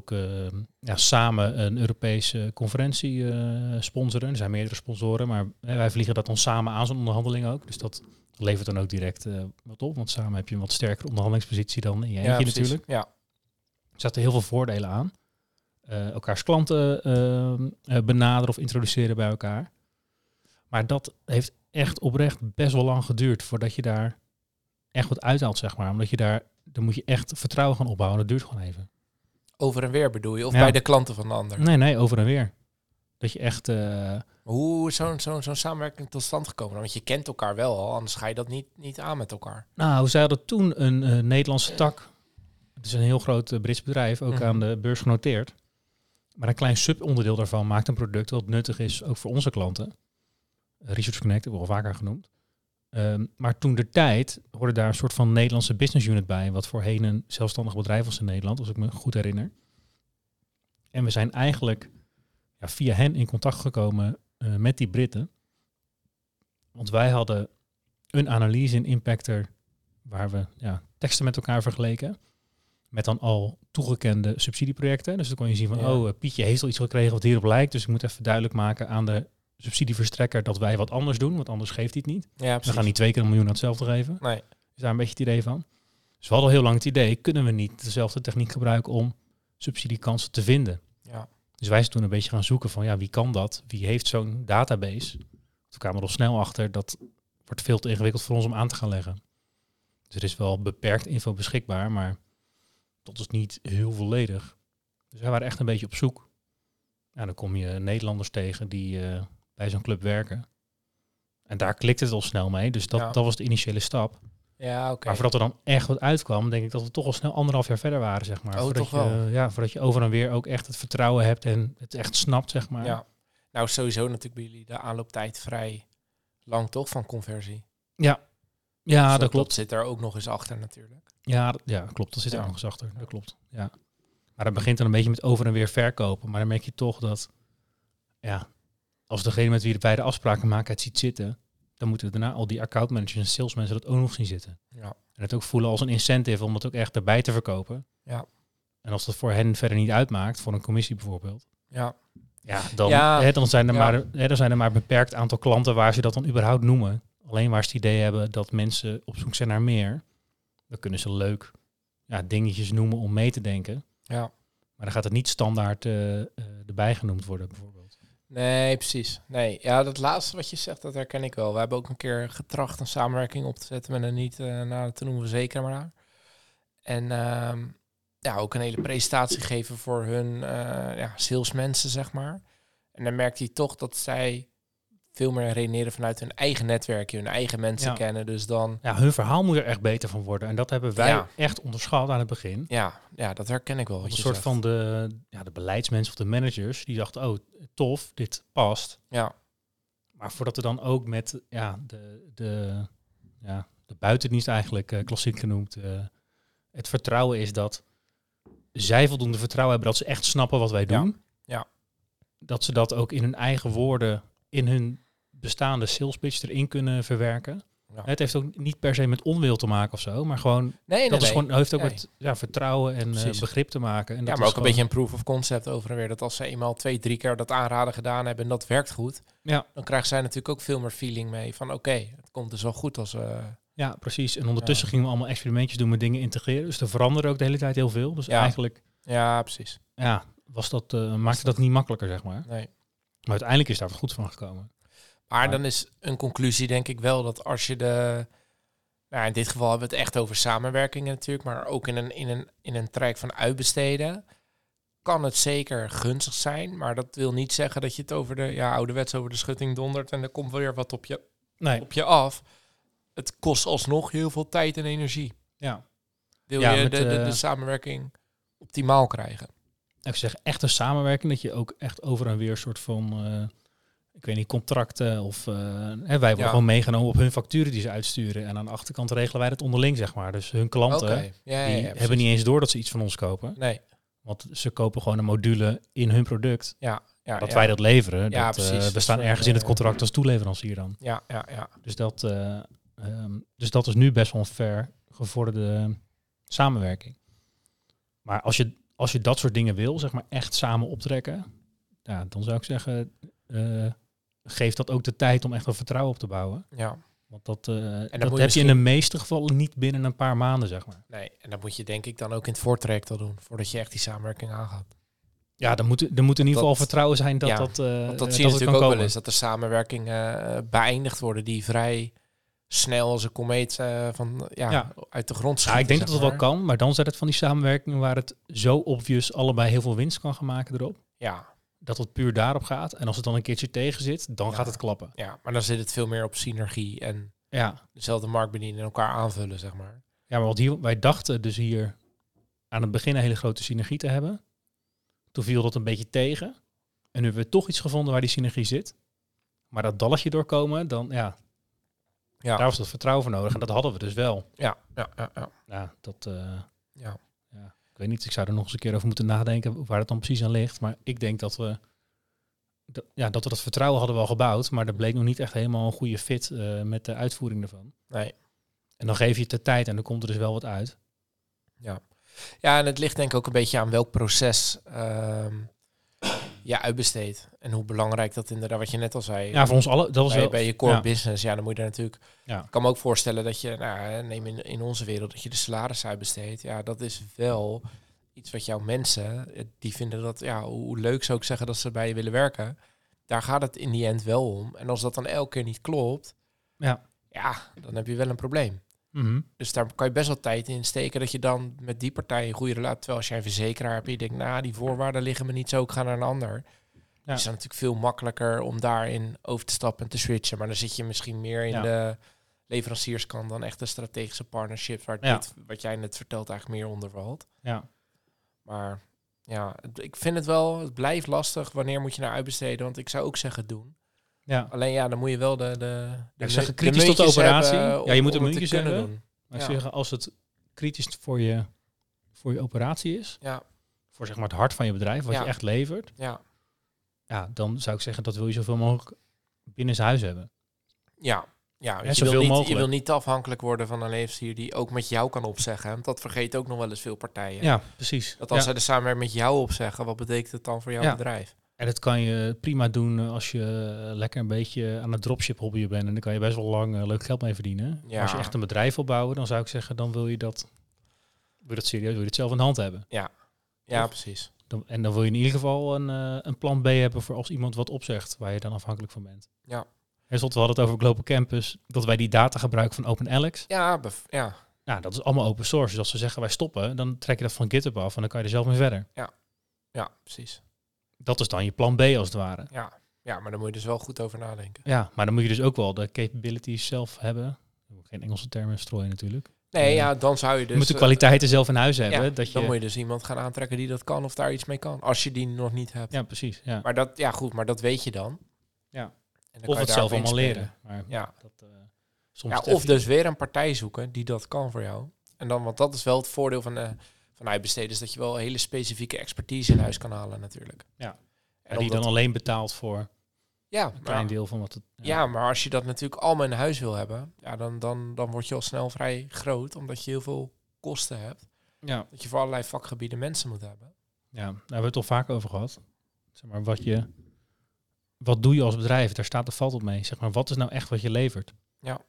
Speaker 2: ook eh, ja, samen een Europese conferentie eh, sponsoren. Er zijn meerdere sponsoren, maar eh, wij vliegen dat dan samen aan, zo'n onderhandeling ook. Dus dat levert dan ook direct eh, wat op. Want samen heb je een wat sterkere onderhandelingspositie dan in je eentje
Speaker 1: precies.
Speaker 2: natuurlijk.
Speaker 1: Ja,
Speaker 2: Er zaten heel veel voordelen aan. Elkaars klanten eh, eh, benaderen of introduceren bij elkaar. Maar dat heeft echt oprecht best wel lang geduurd voordat je daar echt wat uithaalt, zeg maar. Omdat je daar, dan moet je echt vertrouwen gaan opbouwen. Dat duurt gewoon even.
Speaker 1: Over en weer bedoel je, of
Speaker 2: Ja.
Speaker 1: bij de klanten van de ander.
Speaker 2: Nee, nee, over en weer. Dat je echt, eh,
Speaker 1: Hoe is zo'n zo'n zo'n samenwerking tot stand gekomen? Want je kent elkaar wel al, anders ga je dat niet, niet aan met elkaar.
Speaker 2: nou, zij hadden toen een eh, Nederlandse tak. Het is een heel groot eh, Brits bedrijf, ook
Speaker 1: Mhm.
Speaker 2: aan de beurs genoteerd. Maar een klein subonderdeel daarvan maakt een product dat nuttig is, ook voor onze klanten. Research Connect hebben we al vaker genoemd. Ehm, maar toen de tijd hoorde daar een soort van Nederlandse business unit bij, wat voorheen een zelfstandig bedrijf was in Nederland, als ik me goed herinner. En we zijn eigenlijk ja, via hen in contact gekomen eh, met die Britten. Want wij hadden een analyse in Impactor waar we ja, teksten met elkaar vergeleken. met dan al toegekende subsidieprojecten. Dus dan kon je zien van,
Speaker 1: Ja.
Speaker 2: oh, eh, Pietje heeft al iets gekregen wat hierop lijkt. Dus ik moet even duidelijk maken aan de subsidieverstrekker dat wij wat anders doen, want anders geeft hij het niet.
Speaker 1: Ja,
Speaker 2: We gaan niet twee keer een miljoen aan hetzelfde geven.
Speaker 1: Nee.
Speaker 2: Is daar een beetje het idee van? Dus we hadden al heel lang het idee, kunnen we niet dezelfde techniek gebruiken om subsidiekansen te vinden?
Speaker 1: Ja.
Speaker 2: Dus wij zijn toen een beetje gaan zoeken van, ja, wie kan dat? Wie heeft zo'n database? Toen kwamen we er al snel achter, dat wordt veel te ingewikkeld voor ons om aan te gaan leggen. Dus er is wel beperkt info beschikbaar, maar dat is niet heel volledig. Dus wij waren echt een beetje op zoek. Ja, dan kom je Nederlanders tegen die eh, bij zo'n club werken. En daar klikt het al snel mee. Dus dat,
Speaker 1: Ja.
Speaker 2: dat was de initiële stap.
Speaker 1: Ja, oké.
Speaker 2: Maar voordat er dan echt wat uitkwam, denk ik dat we toch al snel anderhalf jaar verder waren, zeg maar.
Speaker 1: Oh,
Speaker 2: voordat
Speaker 1: toch
Speaker 2: je,
Speaker 1: wel?
Speaker 2: Ja, voordat je over en weer ook echt het vertrouwen hebt en het echt snapt, zeg maar.
Speaker 1: Ja. Nou, sowieso natuurlijk bij jullie de aanlooptijd vrij lang toch van conversie.
Speaker 2: ja. Ja,
Speaker 1: Dus
Speaker 2: dat klopt.
Speaker 1: zit er ook nog eens achter natuurlijk.
Speaker 2: Ja, dat, ja, klopt. Dat zit er nog eens achter. Dat klopt. Ja. Maar dat begint dan een beetje met over en weer verkopen. Maar dan merk je toch dat, ja, als degene met wie wij de afspraken maken het ziet zitten, dan moeten daarna al die accountmanagers en salesmensen dat ook nog zien zitten.
Speaker 1: Ja.
Speaker 2: En het ook voelen als een incentive om het ook echt erbij te verkopen.
Speaker 1: Ja.
Speaker 2: En als dat voor hen verder niet uitmaakt, voor een commissie bijvoorbeeld,
Speaker 1: Ja.
Speaker 2: ja, dan,
Speaker 1: Ja.
Speaker 2: Hè, dan, zijn er
Speaker 1: Ja.
Speaker 2: maar, hè, dan zijn er maar een beperkt aantal klanten waar ze dat dan überhaupt noemen. Alleen waar ze het idee hebben dat mensen op zoek zijn naar meer, dan kunnen ze leuk ja, dingetjes noemen om mee te denken.
Speaker 1: Ja.
Speaker 2: Maar dan gaat het niet standaard eh, eh, erbij genoemd worden, bijvoorbeeld.
Speaker 1: Nee, precies. Nee, ja, dat laatste wat je zegt, dat herken ik wel. We hebben ook een keer getracht een samenwerking op te zetten met een niet, eh nou, te noemen we zeker maar. En ehm, ja, ook een hele presentatie geven voor hun eh ja, salesmensen, zeg maar. En dan merkt hij toch dat zij veel meer redeneren vanuit hun eigen netwerkje, hun eigen mensen
Speaker 2: Ja.
Speaker 1: kennen. Dus dan,
Speaker 2: Ja, hun verhaal moet er echt beter van worden. En dat hebben wij
Speaker 1: Ja.
Speaker 2: echt onderschat aan het begin.
Speaker 1: ja, ja dat herken ik wel.
Speaker 2: een soort
Speaker 1: zegt.
Speaker 2: van de, ja, de beleidsmensen of de managers, die dachten, oh, tof, dit past.
Speaker 1: Ja,
Speaker 2: Maar voordat er dan ook met ja, de, de, ja, de buitendienst eigenlijk eh, klassiek genoemd, eh, het vertrouwen is dat zij voldoende vertrouwen hebben dat ze echt snappen wat wij
Speaker 1: Ja.
Speaker 2: doen.
Speaker 1: Ja.
Speaker 2: Dat ze dat ook in hun eigen woorden, in hun bestaande sales pitch erin kunnen verwerken.
Speaker 1: Ja.
Speaker 2: Het heeft ook niet per se met onwil te maken of zo, maar gewoon,
Speaker 1: nee, nee,
Speaker 2: dat is gewoon, heeft ook met ja, vertrouwen en eh, begrip te maken. En
Speaker 1: Ja,
Speaker 2: dat
Speaker 1: maar
Speaker 2: is
Speaker 1: ook een beetje een proof of concept over en weer. Dat als ze eenmaal twee, drie keer dat aanraden gedaan hebben en dat werkt goed,
Speaker 2: Ja.
Speaker 1: dan krijgen zij natuurlijk ook veel meer feeling mee van oké, het komt dus wel goed als we...
Speaker 2: Ja, precies. En ondertussen
Speaker 1: Ja.
Speaker 2: gingen we allemaal experimentjes doen met dingen integreren. Dus er veranderde ook de hele tijd heel veel. Dus
Speaker 1: Ja.
Speaker 2: eigenlijk
Speaker 1: Ja, precies.
Speaker 2: ja, was dat, eh, maakte dat niet makkelijker, zeg maar.
Speaker 1: Nee.
Speaker 2: Maar uiteindelijk is daar wat goed van gekomen.
Speaker 1: Maar dan is een conclusie denk ik wel dat als je de... Nou, in dit geval hebben we het echt over samenwerkingen natuurlijk, maar ook in een, in een, in een traject van uitbesteden kan het zeker gunstig zijn, maar dat wil niet zeggen dat je het over de ja, ouderwets over de schutting dondert en er komt weer wat op je,
Speaker 2: Nee,
Speaker 1: op je af. Het kost alsnog heel veel tijd en energie.
Speaker 2: ja.
Speaker 1: Wil
Speaker 2: Ja,
Speaker 1: je de, de,
Speaker 2: eh,
Speaker 1: de samenwerking optimaal krijgen?
Speaker 2: Ik zeg echt een samenwerking, dat je ook echt over en weer een soort van, eh, ik weet niet, contracten of eh, hè, wij worden
Speaker 1: Ja.
Speaker 2: gewoon meegenomen op hun facturen die ze uitsturen. En aan de achterkant regelen wij dat onderling, zeg maar. Dus hun klanten.
Speaker 1: Ja,
Speaker 2: die
Speaker 1: ja,
Speaker 2: hebben niet eens door dat ze iets van ons kopen.
Speaker 1: Nee,
Speaker 2: Want ze kopen gewoon een module in hun product.
Speaker 1: ja. ja
Speaker 2: dat wij dat leveren,
Speaker 1: Ja,
Speaker 2: dat, eh, we staan ergens in het
Speaker 1: eh,
Speaker 2: contract als toeleverancier dan.
Speaker 1: Ja, ja, ja.
Speaker 2: Dus dat, eh, ehm, dus dat is nu best wel ver gevorderde samenwerking. Maar als je, als je dat soort dingen wil, zeg maar echt samen optrekken, ja, dan zou ik zeggen, geef dat ook de tijd om echt wel vertrouwen op te bouwen.
Speaker 1: ja.
Speaker 2: Want dat, eh, dat
Speaker 1: moet
Speaker 2: heb
Speaker 1: je
Speaker 2: je in de meeste gevallen niet binnen een paar maanden, zeg maar.
Speaker 1: Nee, en dat moet je denk ik dan ook in het voortraject al doen, voordat je echt die samenwerking aangaat.
Speaker 2: Ja, er moet, er moet in ieder geval
Speaker 1: Dat-
Speaker 2: vertrouwen zijn dat
Speaker 1: ja,
Speaker 2: dat, eh,
Speaker 1: Want dat
Speaker 2: eh,
Speaker 1: zie je natuurlijk ook wel
Speaker 2: komen.
Speaker 1: eens, dat er samenwerkingen eh, beëindigd worden die vrij snel als een komeet van, ja,
Speaker 2: Ja.
Speaker 1: uit de grond
Speaker 2: Ja,
Speaker 1: schieten.
Speaker 2: ik denk dat het wel kan, maar dan zet het van die samenwerking waar het zo obvious allebei heel veel winst kan gaan maken erop.
Speaker 1: Ja,
Speaker 2: Dat het puur daarop gaat. En als het dan een keertje tegen zit, dan
Speaker 1: Ja.
Speaker 2: gaat het klappen.
Speaker 1: ja, maar dan zit het veel meer op synergie en
Speaker 2: Ja,
Speaker 1: dezelfde markt bedienen en elkaar aanvullen, zeg maar.
Speaker 2: ja maar wat hier, wij dachten dus hier aan het begin een hele grote synergie te hebben. Toen viel dat een beetje tegen. En nu hebben we toch iets gevonden waar die synergie zit. Maar dat dalletje doorkomen, dan ja,
Speaker 1: Ja,
Speaker 2: daar was dat vertrouwen voor nodig. En dat hadden we dus wel.
Speaker 1: ja, ja, ja. ja.
Speaker 2: Ja, dat, eh,
Speaker 1: ja.
Speaker 2: Weet niet, ik zou er nog eens een keer over moeten nadenken waar het dan precies aan ligt. Maar ik denk dat we, ja, dat we dat vertrouwen hadden wel gebouwd. Maar dat bleek nog niet echt helemaal een goede fit eh, met de uitvoering ervan.
Speaker 1: Nee,
Speaker 2: En dan geef je het de tijd en dan komt er dus wel wat uit.
Speaker 1: ja. Ja, en het ligt denk ik ook een beetje aan welk proces ehm je uitbesteedt. En hoe belangrijk dat inderdaad, wat je net al zei.
Speaker 2: Ja, voor ons alle. Dat was
Speaker 1: bij,
Speaker 2: wel.
Speaker 1: bij je core
Speaker 2: ja.
Speaker 1: business, ja, dan moet je daar natuurlijk...
Speaker 2: Ja.
Speaker 1: Ik kan me ook voorstellen dat je, nou, neem in, in onze wereld, dat je de salaris uitbesteedt. Ja, dat is wel iets wat jouw mensen, eh, die vinden dat, ja, hoe leuk zou ik zeggen dat ze bij je willen werken. Daar gaat het in die end wel om. En als dat dan elke keer niet klopt,
Speaker 2: Ja.
Speaker 1: ja, dan heb je wel een probleem.
Speaker 2: Mhm.
Speaker 1: Dus daar kan je best wel tijd in steken dat je dan met die partij een goede relatie... Terwijl als jij een verzekeraar hebt, en je denkt, nou, die voorwaarden liggen me niet zo, ik ga naar een ander.
Speaker 2: Ja.
Speaker 1: is het natuurlijk veel makkelijker om daarin over te stappen en te switchen. Maar dan zit je misschien meer in
Speaker 2: Ja.
Speaker 1: de leverancierskant dan echt de strategische partnerships, waar
Speaker 2: Ja.
Speaker 1: dit, wat jij net vertelt, eigenlijk meer onder valt.
Speaker 2: Ja.
Speaker 1: Maar ja, ik vind het wel, het blijft lastig. Wanneer moet je naar uitbesteden? Want ik zou ook zeggen doen.
Speaker 2: Ja.
Speaker 1: Alleen ja, dan moet je wel de, de, de,
Speaker 2: ik zeg kritisch tot de operatie. Ja, je moet
Speaker 1: te
Speaker 2: muntjes
Speaker 1: kunnen
Speaker 2: hebben.
Speaker 1: doen.
Speaker 2: Maar ik zeg zeggen, als het kritisch voor je, voor je operatie is,
Speaker 1: Ja,
Speaker 2: voor zeg maar het hart van je bedrijf, wat
Speaker 1: Ja.
Speaker 2: je echt levert,
Speaker 1: ja,
Speaker 2: ja, dan zou ik zeggen dat wil je zoveel mogelijk binnen zijn huis hebben.
Speaker 1: ja. Ja, je, wil niet, je wil niet afhankelijk worden van een leverancier die ook met jou kan opzeggen. Want dat vergeet ook nog wel eens veel partijen.
Speaker 2: Ja, precies.
Speaker 1: Dat als
Speaker 2: Ja.
Speaker 1: zij de samenwerking met jou opzeggen, wat betekent het dan voor jouw
Speaker 2: Ja.
Speaker 1: bedrijf?
Speaker 2: En dat kan je prima doen als je eh, lekker een beetje aan het dropship hobbyen bent. En dan kan je best wel lang eh, leuk geld mee verdienen.
Speaker 1: Ja.
Speaker 2: Als je echt een bedrijf wil bouwen, dan zou ik zeggen, dan wil je dat, wil je dat serieus, wil je het zelf in de hand hebben.
Speaker 1: Ja,
Speaker 2: Toch?
Speaker 1: precies.
Speaker 2: Dan, en dan wil je in ieder geval een, eh, een plan B hebben voor als iemand wat opzegt, waar je dan afhankelijk van bent.
Speaker 1: Ja.
Speaker 2: En we hadden het over Global Campus, dat wij die data gebruiken van OpenAlex.
Speaker 1: Ja, ja,
Speaker 2: Nou, dat is allemaal open source. Dus als ze zeggen wij stoppen, dan trek je dat van GitHub af en dan kan je er zelf mee verder.
Speaker 1: ja, precies.
Speaker 2: Dat is dan je plan B als het ware.
Speaker 1: Ja. ja, maar daar moet je dus wel goed over nadenken.
Speaker 2: Ja, maar dan moet je dus ook wel de capabilities zelf hebben. Geen Engelse termen strooien natuurlijk.
Speaker 1: Nee,
Speaker 2: Eh,
Speaker 1: ja, dan zou je dus...
Speaker 2: je moet de
Speaker 1: eh,
Speaker 2: kwaliteiten zelf in huis hebben.
Speaker 1: ja,
Speaker 2: dat je,
Speaker 1: Dan moet je dus iemand gaan aantrekken die dat kan of daar iets mee kan. Als je die nog niet hebt.
Speaker 2: Ja, precies. Ja.
Speaker 1: Maar dat, ja goed, maar dat weet je dan.
Speaker 2: Ja.
Speaker 1: En dan
Speaker 2: Of het zelf allemaal leren. Maar
Speaker 1: Ja.
Speaker 2: dat, eh, soms
Speaker 1: ja, of
Speaker 2: even-
Speaker 1: dus weer een partij zoeken die dat kan voor jou. En dan, want dat is wel het voordeel van, eh van uitbesteden, is dat je wel hele specifieke expertise in huis kan halen natuurlijk.
Speaker 2: Ja.
Speaker 1: En
Speaker 2: die dan alleen betaalt voor
Speaker 1: ja,
Speaker 2: een klein
Speaker 1: maar,
Speaker 2: deel van wat het...
Speaker 1: ja, maar als je dat natuurlijk allemaal in huis wil hebben, ja, dan, dan, dan word je al snel vrij groot, omdat je heel veel kosten hebt.
Speaker 2: ja.
Speaker 1: Dat je voor allerlei vakgebieden mensen moet hebben.
Speaker 2: Ja, daar hebben we het al vaak over gehad. Zeg maar, wat je... Wat doe je als bedrijf? Daar staat of valt op mee. Zeg maar, wat is nou echt wat je levert?
Speaker 1: Ja.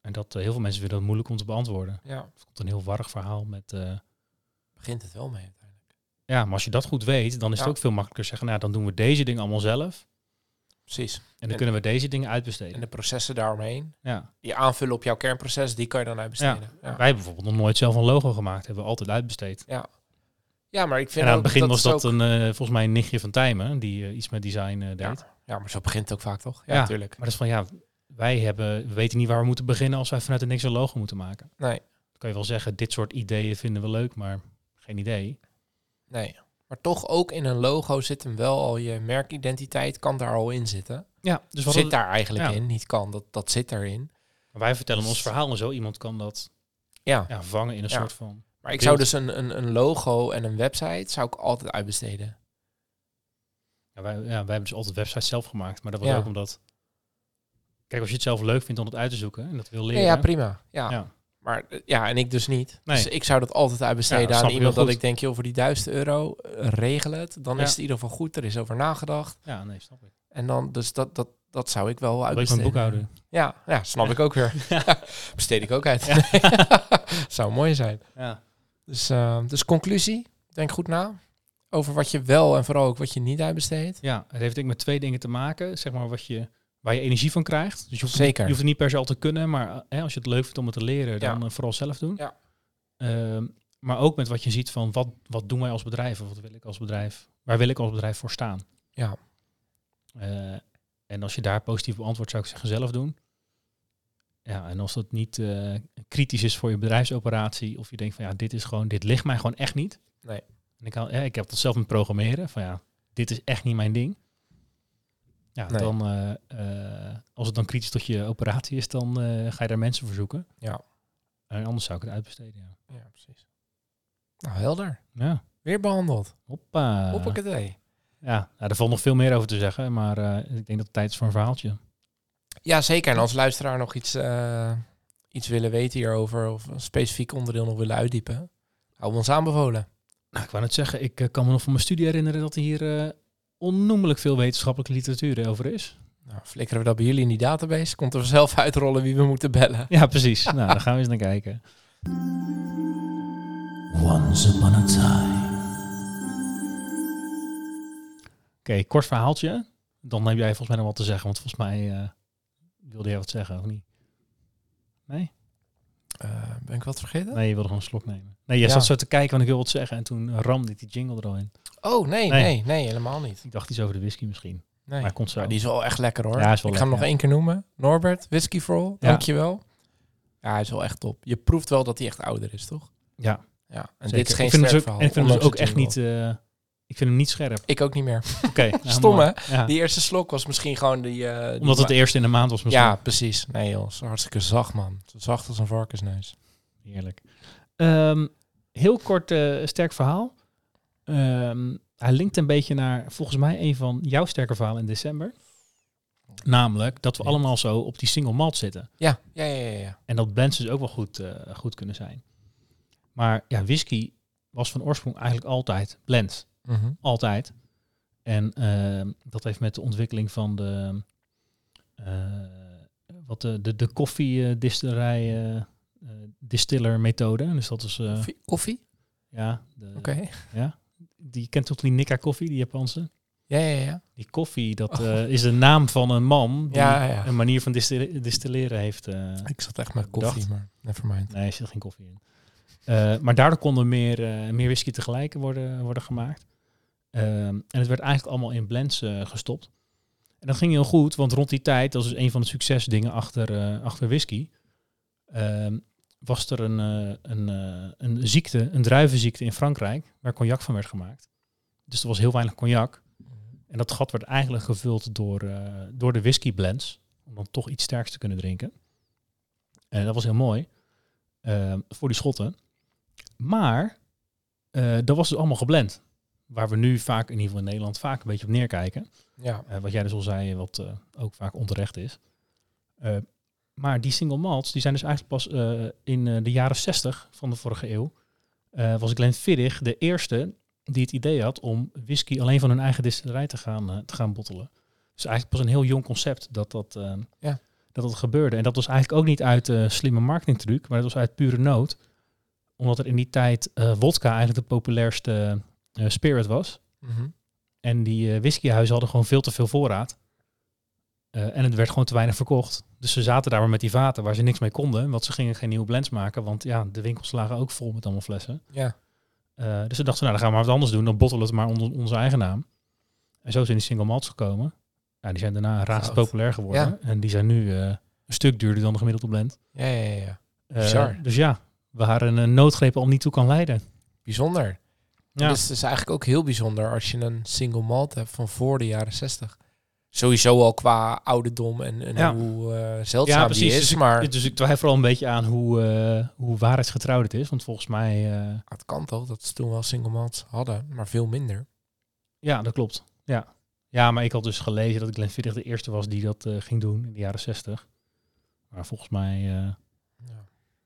Speaker 2: En dat eh, heel veel mensen vinden dat moeilijk om te beantwoorden.
Speaker 1: Ja,
Speaker 2: Het komt een heel warrig verhaal met... eh,
Speaker 1: begint het wel mee uiteindelijk.
Speaker 2: ja, maar als je dat goed weet, dan is het
Speaker 1: Ja.
Speaker 2: ook veel makkelijker zeggen... Nou, dan doen we deze dingen allemaal zelf.
Speaker 1: Precies.
Speaker 2: En dan
Speaker 1: En-
Speaker 2: kunnen we deze dingen uitbesteden.
Speaker 1: En de processen daaromheen,
Speaker 2: ja.
Speaker 1: die aanvullen op jouw kernproces, die kan je dan uitbesteden. Ja,
Speaker 2: Wij hebben bijvoorbeeld nog nooit zelf een logo gemaakt. Hebben we altijd uitbesteed.
Speaker 1: ja. maar ik vind
Speaker 2: En aan het begin was dat
Speaker 1: ook-
Speaker 2: een, eh, volgens mij een nichtje van Tijmen, die eh, iets met design eh, deed.
Speaker 1: Ja. ja, maar zo begint het ook vaak toch? Ja,
Speaker 2: Ja.
Speaker 1: natuurlijk.
Speaker 2: Maar dat is van, ja, wij hebben, we weten niet waar we moeten beginnen als wij vanuit het niks een logo moeten maken.
Speaker 1: Nee,
Speaker 2: Dan kan je wel zeggen, dit soort ideeën vinden we leuk, maar geen idee.
Speaker 1: nee. Maar toch ook in een logo zit hem wel al je merkidentiteit, kan daar al in zitten.
Speaker 2: Ja, dus wat
Speaker 1: zit daar eigenlijk
Speaker 2: ja.
Speaker 1: in, niet kan, dat, dat zit erin.
Speaker 2: wij vertellen ons verhaal en zo. Iemand kan dat
Speaker 1: Ja,
Speaker 2: ja, vangen in een
Speaker 1: Ja.
Speaker 2: soort van...
Speaker 1: maar ik
Speaker 2: beeld.
Speaker 1: zou dus een, een, een logo en een website zou ik altijd uitbesteden.
Speaker 2: Ja, wij, ja, wij hebben dus altijd websites zelf gemaakt, maar dat was
Speaker 1: Ja.
Speaker 2: ook omdat... Kijk, als je het zelf leuk vindt om het uit te zoeken en dat wil leren...
Speaker 1: ja, prima. Ja.
Speaker 2: Ja.
Speaker 1: Maar eh, ja, en ik dus niet.
Speaker 2: Nee.
Speaker 1: Dus ik zou dat altijd uitbesteden aan iemand dat ik denk, joh, voor die duizend euro, eh, regel het. Dan
Speaker 2: Ja.
Speaker 1: is het in ieder geval goed, er is over nagedacht.
Speaker 2: ja, nee, snap ik.
Speaker 1: En dan, dus dat, dat, dat zou ik wel uitbesteden. Ja, ja, snap ik ook weer. Besteed ik ook uit. zou mooi zijn.
Speaker 2: Ja.
Speaker 1: Dus, eh, dus conclusie, denk goed na. Over wat je wel en vooral ook wat je niet uitbesteedt.
Speaker 2: Ja, het heeft denk ik met twee dingen te maken. Zeg maar wat je, waar je energie van krijgt. Dus je hoeft,
Speaker 1: Zeker.
Speaker 2: je hoeft het niet per se al te kunnen, maar eh, hè, als je het leuk vindt om het te leren, dan
Speaker 1: Ja.
Speaker 2: eh, vooral zelf doen.
Speaker 1: Ja.
Speaker 2: Ehm, maar ook met wat je ziet van wat, wat doen wij als bedrijf? Of wat wil ik als bedrijf? Waar wil ik als bedrijf voor staan?
Speaker 1: Ja.
Speaker 2: Eh, en als je daar positief op antwoordt, zou ik zeggen zelf doen. Ja, en als dat niet kritisch is voor je bedrijfsoperatie, of je denkt van ja, dit is gewoon, dit ligt mij gewoon echt niet.
Speaker 1: Nee.
Speaker 2: En ik, ja, ik heb dat zelf met programmeren, van ja, dit is echt niet mijn ding. Ja,
Speaker 1: Nee.
Speaker 2: dan, eh, eh, als het dan kritisch tot je operatie is, dan eh, ga je daar mensen voor zoeken.
Speaker 1: Ja.
Speaker 2: En anders zou ik het uitbesteden, ja.
Speaker 1: Ja, precies. Nou, helder.
Speaker 2: Ja,
Speaker 1: Weer behandeld.
Speaker 2: hoppa.
Speaker 1: Hoppakee.
Speaker 2: Ja, nou, er valt nog veel meer over te zeggen, maar ik denk dat het tijd is voor een verhaaltje.
Speaker 1: Ja, zeker. En als luisteraar nog iets, iets willen weten hierover of een specifiek onderdeel nog willen uitdiepen, Hou ons aanbevolen.
Speaker 2: Nou, ik wou net zeggen, ik kan me nog van mijn studie herinneren dat hier onnoemelijk veel wetenschappelijke literatuur over is.
Speaker 1: Nou, flikkeren we dat bij jullie in die database? Komt er zelf uitrollen wie we moeten bellen.
Speaker 2: Ja, precies. nou, daar gaan we eens naar kijken. Once upon a time. Oké, kort verhaaltje. Dan heb jij volgens mij nog wat te zeggen, want volgens mij eh, wilde jij wat zeggen, of niet? Nee?
Speaker 1: Eh, ben ik wat vergeten?
Speaker 2: Nee, je wilde gewoon een slok nemen. Nee, jij
Speaker 1: Ja.
Speaker 2: zat zo te kijken, want ik wil wat zeggen. En toen ramde ik die jingle er al in.
Speaker 1: Oh, nee,
Speaker 2: Nee.
Speaker 1: nee, nee, helemaal niet.
Speaker 2: Ik dacht iets over de whisky misschien.
Speaker 1: Nee.
Speaker 2: Maar komt zo.
Speaker 1: Maar die is wel echt lekker hoor.
Speaker 2: Ja, is wel
Speaker 1: ik ga hem nog één keer noemen. Norbert, Whisky for All,
Speaker 2: Ja.
Speaker 1: dankjewel. Ja, hij is wel echt top. Je proeft wel dat hij echt ouder is, toch?
Speaker 2: Ja,
Speaker 1: Ja, en
Speaker 2: zeker.
Speaker 1: dit is geen
Speaker 2: ik vind
Speaker 1: sterk verhaal.
Speaker 2: en ik vind hem dus ook echt niet... eh, ik vind hem niet scherp.
Speaker 1: Ik ook niet meer.
Speaker 2: Oké. nou,
Speaker 1: Stom hè?
Speaker 2: Ja.
Speaker 1: Die eerste slok was misschien gewoon die... eh, die
Speaker 2: Omdat het de eerste in de maand was misschien.
Speaker 1: Ja, precies. Nee joh, hartstikke zacht man. Zo zacht als een varkensneus.
Speaker 2: Heerlijk. Ehm, heel kort, eh, sterk verhaal. Ehm, hij linkt een beetje naar, volgens mij, een van jouw sterke verhalen in december. Namelijk dat we
Speaker 1: Ja.
Speaker 2: allemaal zo op die single malt zitten.
Speaker 1: Ja, ja, ja, ja. ja.
Speaker 2: En dat blends dus ook wel goed, eh, goed kunnen zijn. Maar ja, whisky was van oorsprong eigenlijk altijd blend.
Speaker 1: Mhm.
Speaker 2: Altijd. En ehm, dat heeft met de ontwikkeling van de, eh, wat de, de, de koffiedistillerij, eh, eh, distiller methode. Dus dat is,
Speaker 1: Koffie?
Speaker 2: Ja,
Speaker 1: Oké.
Speaker 2: Die kent toch die Nikka koffie, die Japanse?
Speaker 1: Ja, ja, ja.
Speaker 2: Die koffie, dat
Speaker 1: Oh.
Speaker 2: eh, is de naam van een man die
Speaker 1: Ja, ja.
Speaker 2: een manier van distille- distilleren heeft. eh,
Speaker 1: Ik zat echt met koffie,
Speaker 2: Bedacht.
Speaker 1: maar nevermind.
Speaker 2: Nee, er zit geen koffie in. Eh, maar daardoor konden meer, eh, meer whisky tegelijk worden, worden gemaakt. Ehm, en het werd eigenlijk allemaal in blends gestopt. En dat ging heel goed, want rond die tijd, dat is dus een van de succesdingen achter, eh, achter whisky, ehm, was er een, eh, een, eh, een ziekte, een druivenziekte in Frankrijk, waar cognac van werd gemaakt. Dus er was heel weinig cognac. En dat gat werd eigenlijk gevuld door, eh, door de whisky blends, om dan toch iets sterks te kunnen drinken. En dat was heel mooi voor die schotten. Maar dat was dus allemaal geblend. Waar we nu vaak, in ieder geval in Nederland, vaak een beetje op neerkijken.
Speaker 1: Ja.
Speaker 2: Wat jij dus al zei, wat ook vaak onterecht is. Maar die single malts, die zijn dus eigenlijk pas eh, in eh, de jaren 60 van de vorige eeuw. eh, was Glenfiddich de eerste die het idee had om whisky alleen van hun eigen distillerij te gaan, eh, te gaan bottelen. Dus eigenlijk pas een heel jong concept dat dat,
Speaker 1: Ja.
Speaker 2: dat dat gebeurde. En dat was eigenlijk ook niet uit slimme marketingtruc, maar dat was uit pure nood. Omdat er in die tijd wodka eigenlijk de populairste spirit was.
Speaker 1: Mhm.
Speaker 2: En die whiskyhuizen hadden gewoon veel te veel voorraad. Eh, en het werd gewoon te weinig verkocht. Dus ze zaten daar maar met die vaten waar ze niks mee konden. Want ze gingen geen nieuwe blends maken. Want ja, de winkels lagen ook vol met allemaal flessen.
Speaker 1: Ja.
Speaker 2: Eh, dus ze dachten, nou dan gaan we maar wat anders doen. Dan bottelen we het maar onder onze eigen naam. En zo zijn die single malts gekomen. Ja, die zijn daarna razend populair geworden. En die zijn nu eh, een stuk duurder dan de gemiddelde blend.
Speaker 1: Ja, ja, ja, ja. Bizar.
Speaker 2: dus ja, waar een eh, noodgreep al niet toe kan leiden.
Speaker 1: Bijzonder.
Speaker 2: Ja.
Speaker 1: Dus het is eigenlijk ook heel bijzonder als je een single malt hebt van voor de jaren 60. Sowieso al qua ouderdom en, en
Speaker 2: Ja.
Speaker 1: hoe eh zeldzaam die is.
Speaker 2: Dus,
Speaker 1: maar
Speaker 2: ik, dus ik twijfel al een beetje aan hoe, eh, hoe waarheidsgetrouw het is. Want volgens mij, eh,
Speaker 1: het kan toch dat ze toen wel single malts hadden, maar veel minder.
Speaker 2: ja, dat klopt. Ja. ja, maar ik had dus gelezen dat Glenfiddich de eerste was die dat ging doen in de jaren 60. Maar volgens mij
Speaker 1: Ja.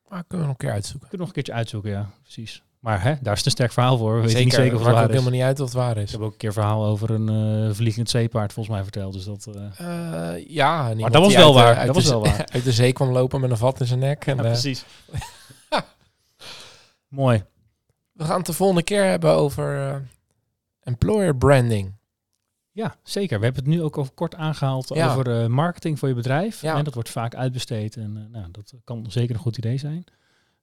Speaker 1: Maar kunnen we nog een keer uitzoeken.
Speaker 2: kunnen we nog een keertje uitzoeken, ja, precies. Maar hè, daar is een sterk verhaal voor. We weten
Speaker 1: zeker,
Speaker 2: niet zeker of het waar
Speaker 1: ook
Speaker 2: is.
Speaker 1: helemaal niet uit of het waar
Speaker 2: Ik
Speaker 1: is.
Speaker 2: heb ook een keer een verhaal over een eh, vliegend zeepaard volgens mij verteld. Dus dat, eh,
Speaker 1: Eh, ja, iemand
Speaker 2: dat was wel
Speaker 1: de-
Speaker 2: waar,
Speaker 1: uit
Speaker 2: dat
Speaker 1: de
Speaker 2: was wel
Speaker 1: zee-
Speaker 2: waar.
Speaker 1: Uit de zee kwam lopen met een vat in zijn nek. En,
Speaker 2: ja, precies. Mooi.
Speaker 1: we gaan het de volgende keer hebben over employer branding.
Speaker 2: Ja, zeker. We hebben het nu ook over kort aangehaald
Speaker 1: Ja.
Speaker 2: over marketing voor je bedrijf.
Speaker 1: Ja.
Speaker 2: En dat wordt vaak uitbesteed en nou, dat kan zeker een goed idee zijn.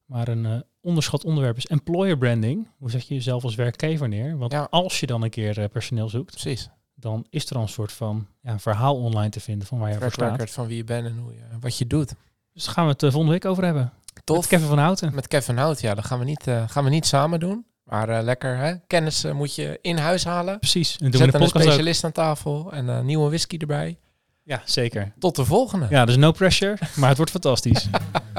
Speaker 2: Maar een eh, onderschat onderwerp is employer branding. Hoe zet je jezelf als werkgever neer? Want
Speaker 1: Ja.
Speaker 2: als je dan een keer eh, personeel zoekt,
Speaker 1: Precies.
Speaker 2: dan is er al een soort van ja, verhaal online te vinden van waar je voor staat.
Speaker 1: van wie je bent en hoe je, wat je doet.
Speaker 2: Dus daar gaan we het eh, volgende week over hebben.
Speaker 1: Tof.
Speaker 2: Met Kevin van Houten.
Speaker 1: Met Kevin Hout, ja, dat gaan we niet, gaan we niet samen doen. Maar lekker, hè? kennis moet je in huis halen.
Speaker 2: Precies. En doen we
Speaker 1: Zet
Speaker 2: de
Speaker 1: een
Speaker 2: ook.
Speaker 1: specialist aan tafel en een nieuwe whisky erbij.
Speaker 2: Ja, zeker.
Speaker 1: Tot de volgende.
Speaker 2: Ja, dus no pressure, maar het wordt fantastisch.